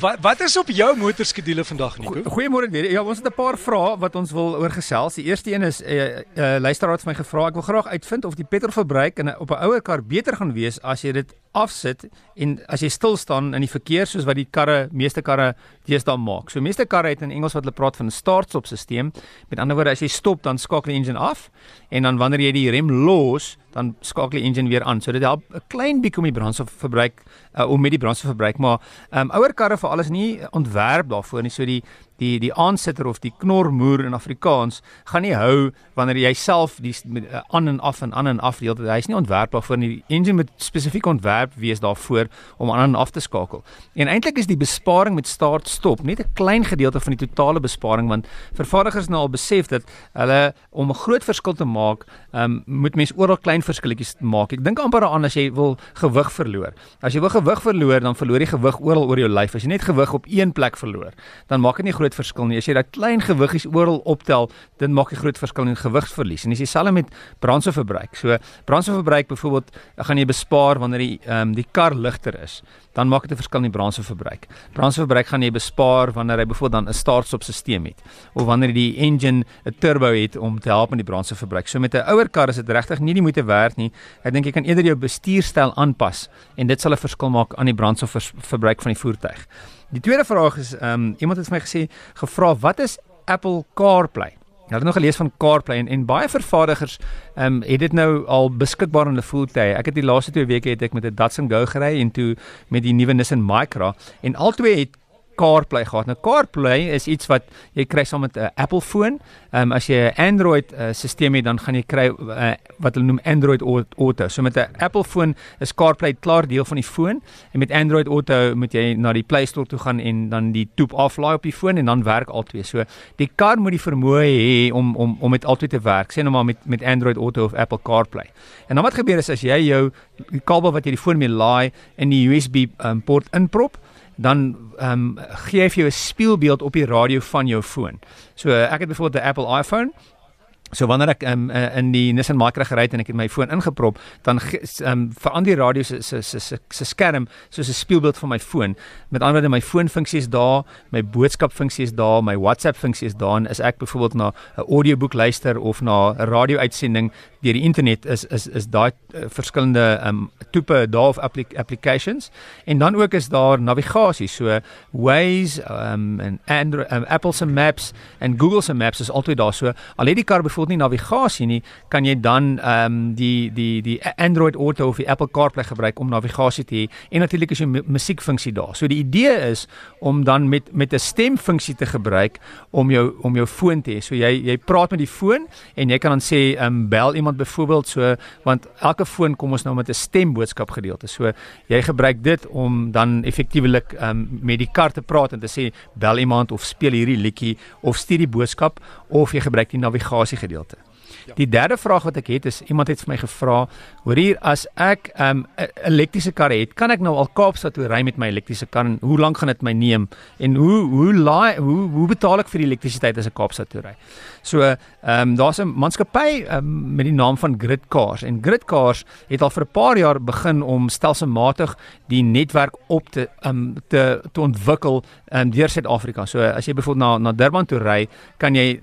wat wat is op jou motorskedule vandag Nico? Goeiemôre weer. Ja, ons het 'n paar vrae wat ons wil oor gesels. Die eerste een is 'n uh, uh, luisteraar het my gevra, ek wil graag uitvind of die petrolverbruik in 'n op 'n ouer kar beter gaan wees as jy dit afsit en as jy stil staan in die verkeer soos wat die karre, meeste karre deesdae maak. So meeste karre het in Engels wat hulle praat van 'n start-stop stelsel. Met ander woorde, as jy stop, dan skakel die engine af en dan wanneer jy die rem los, dan skakel die engine weer aan. So dit help 'n klein bietjie om die brandstofverbruik uh, om met die brandstofverbruik, maar ehm um, ouer karre vir alles nie ontwerp daarvoor nie. So die die die aansitter of die knormoer in Afrikaans gaan nie hou wanneer jy self die uh, aan en af en aan en af deel. Hy's nie ontwerp daarvoor nie. Die engine moet spesifiek ontwerp wees daarvoor om aan en af te skakel. En eintlik is die besparing met start stop net 'n klein gedeelte van die totale besparing want vervaardigers nou al besef dat hulle om 'n groot verskil te maak, um, moet mens oral klein verskilletjies maak. Ek dink amper daaraan as jy wil gewig verloor. As jy wil gewig verloor, dan verloor jy gewig oral oor jou lyf. As jy net gewig op een plek verloor, dan maak dit nie groot verskil nie. As jy daai klein gewiggies oral optel, dan maak jy groot verskil in gewigsverlies. En dis dieselfde met brandstofverbruik. So brandstofverbruik byvoorbeeld, gaan jy bespaar wanneer die ehm um, die kar ligter is dan maak dit 'n verskil in die brandstofverbruik. Brandstofverbruik gaan jy bespaar wanneer jy byvoorbeeld dan 'n start-stop stelsel het of wanneer die engine 'n turbo het om te help met die brandstofverbruik. So met 'n ouer kar is dit regtig nie die moeite werd nie. Ek dink jy kan eerder jou bestuurstyl aanpas en dit sal 'n verskil maak aan die brandstofverbruik van die voertuig. Die tweede vraag is ehm um, iemand het vir my gesê gevra wat is Apple CarPlay? Ek het nog gelees van CarPlay en, en baie vervaardigers ehm um, het dit nou al beskikbaar in hulle voertuie. Ek het die laaste 2 weke het ek met 'n Datsun Go gery en toe met die nuwe Nissan Micra en albei het CarPlay gehad. Nou CarPlay is iets wat jy kry saam met 'n Apple foon. Ehm um, as jy 'n Android uh, stelsel het, dan gaan jy kry uh, wat hulle noem Android Auto. So met 'n Apple foon is CarPlay klaar deel van die foon en met Android Auto moet jy na die Play Store toe gaan en dan die toep aflaai op die foon en dan werk albei. So die kar moet die vermoë hê om om om met albei te werk. Sê nou maar met met Android Auto of Apple CarPlay. En dan wat gebeur is as jy jou kabel wat jy die foon mee laai in die USB um, poort inprop, dan ehm um, gee hy vir jou 'n spieelbeeld op die radio van jou foon. So ek het byvoorbeeld 'n Apple iPhone So wanneer ek um, in die Nissan Micra gery het en ek het my foon ingeprop, dan um, verander die radio se se se se skerm soos 'n spieelbeeld van my foon. Met ander woorde, my foonfunksie is daar, my boodskapfunksie is daar, my WhatsApp funksie is daar en as ek byvoorbeeld na 'n audioboek luister of na 'n radio-uitsending deur die internet is is is daai uh, verskillende um tipe daar of applications. En dan ook is daar navigasie so Waze um en Android um, Apple se Maps en Google se Maps is altyd daar. So al het die kar byvoorbeeld nie navigasie nie, kan jy dan ehm um, die die die Android Auto of die Apple CarPlay gebruik om navigasie te hê en natuurlik is jy musiekfunksie daar. So die idee is om dan met met 'n stemfunksie te gebruik om jou om jou foon te hê. So jy jy praat met die foon en jy kan dan sê ehm um, bel iemand byvoorbeeld so want elke foon kom ons nou met 'n stemboodskap gedeelte. So jy gebruik dit om dan effektiewelik ehm um, met die kar te praat en te sê bel iemand of speel hierdie liedjie of stuur die boodskap of jy gebruik die navigasie gedeelte. Ja. Die derde vraag wat ek het is iemand het vir my gevra, hoor hier as ek 'n um, elektriese kar het, kan ek nou al Kaapstad toe ry met my elektriese kar en hoe lank gaan dit my neem en hoe hoe laai hoe hoe betaal ek vir die elektrisiteit as ek Kaapstad toe ry? So, ehm um, daar's 'n maatskappy um, met die naam van Grid Cars en Grid Cars het al vir 'n paar jaar begin om stelselmatig die netwerk op te um, te te ontwikkel um, deur Suid-Afrika. So, as jy byvoorbeeld na na Durban toe ry, kan jy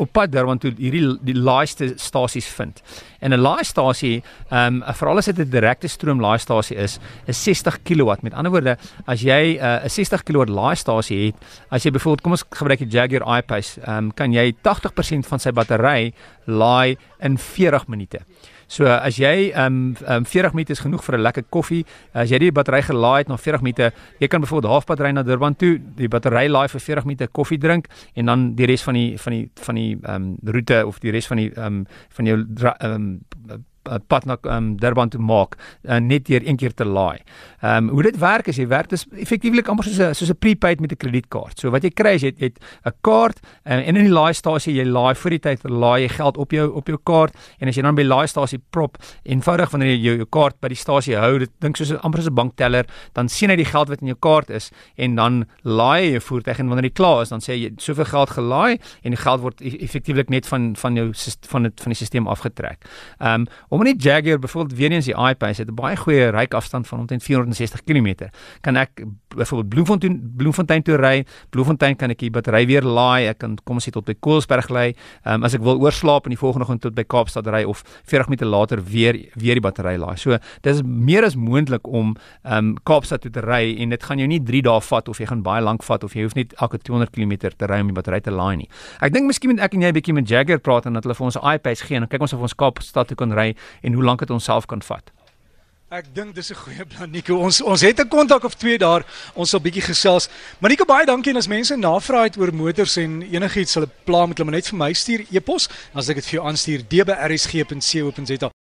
op pad Durban toe hierdie die laaiste stasies vind. En 'n laaistasie, ehm um, veral as dit 'n direkte stroom laaistasie is, is 60 kW. Met ander woorde, as jy uh, 'n uh, 60 kW laaistasie het, as jy byvoorbeeld kom ons gebruik die Jaguar I-Pace, ehm um, kan jy 80% van sy battery laai in 40 minute. So as jy ehm um, um, 40 minute is genoeg vir 'n lekker koffie, as jy die battery gelaai het na 40 minute, jy kan byvoorbeeld halfpad ry na Durban toe, die battery laai vir 40 minute koffie drink en dan die res van die van die van die ehm um, roete of die res van die ehm um, van jou ehm um, pad na um, Durban toe maak uh, net deur een keer te laai. Ehm um, hoe dit werk is jy werk dis effektiewelik amper soos 'n soos 'n prepaid met 'n kredietkaart. So wat jy kry is jy het 'n kaart uh, en in die laaistasie jy laai vir die tyd laai jy geld op jou op jou kaart en as jy dan by laaistasie prop eenvoudig wanneer jy jou, jou kaart by die stasie hou dit dink soos amper soos 'n bankteller dan sien hy die geld wat in jou kaart is en dan laai jy jou voertuig en wanneer dit klaar is dan sê jy soveel geld gelaai en die geld word e-, effektiewelik net van van jou van dit van die stelsel afgetrek. Ehm um, Om in die Jaguar byvoorbeeld weer eens die I-Pace het 'n baie goeie ryafstand van omtrent 460 km. Kan ek byvoorbeeld Bloemfontein Bloemfontein toe ry, Bloemfontein kan ek die battery weer laai, ek kan kom ons sê tot by Koelsberg lê. Um, as ek wil oorslaap en die volgende oggend tot by Kaapstad ry of 40 minute later weer weer die battery laai. So dis meer as moontlik om um Kaapstad toe te ry en dit gaan jou nie 3 dae vat of jy gaan baie lank vat of jy hoef net elke 200 km te ry om die battery te laai nie. Ek dink miskien moet ek en jy 'n bietjie met Jaguar praat en dat hulle vir ons 'n iPads gee en kyk ons of ons Kaapstad toe kan ry en hoe lank dit ons self kan vat. Ek dink dis 'n goeie plan Nico. Ons ons het 'n kontak of twee daar. Ons sal bietjie gesels. Maar Nico baie dankie en as mense navraag het oor motors en enigiets hulle pla met hulle net vir my stuur e-pos. As ek dit vir jou aanstuur dbrsg.co.za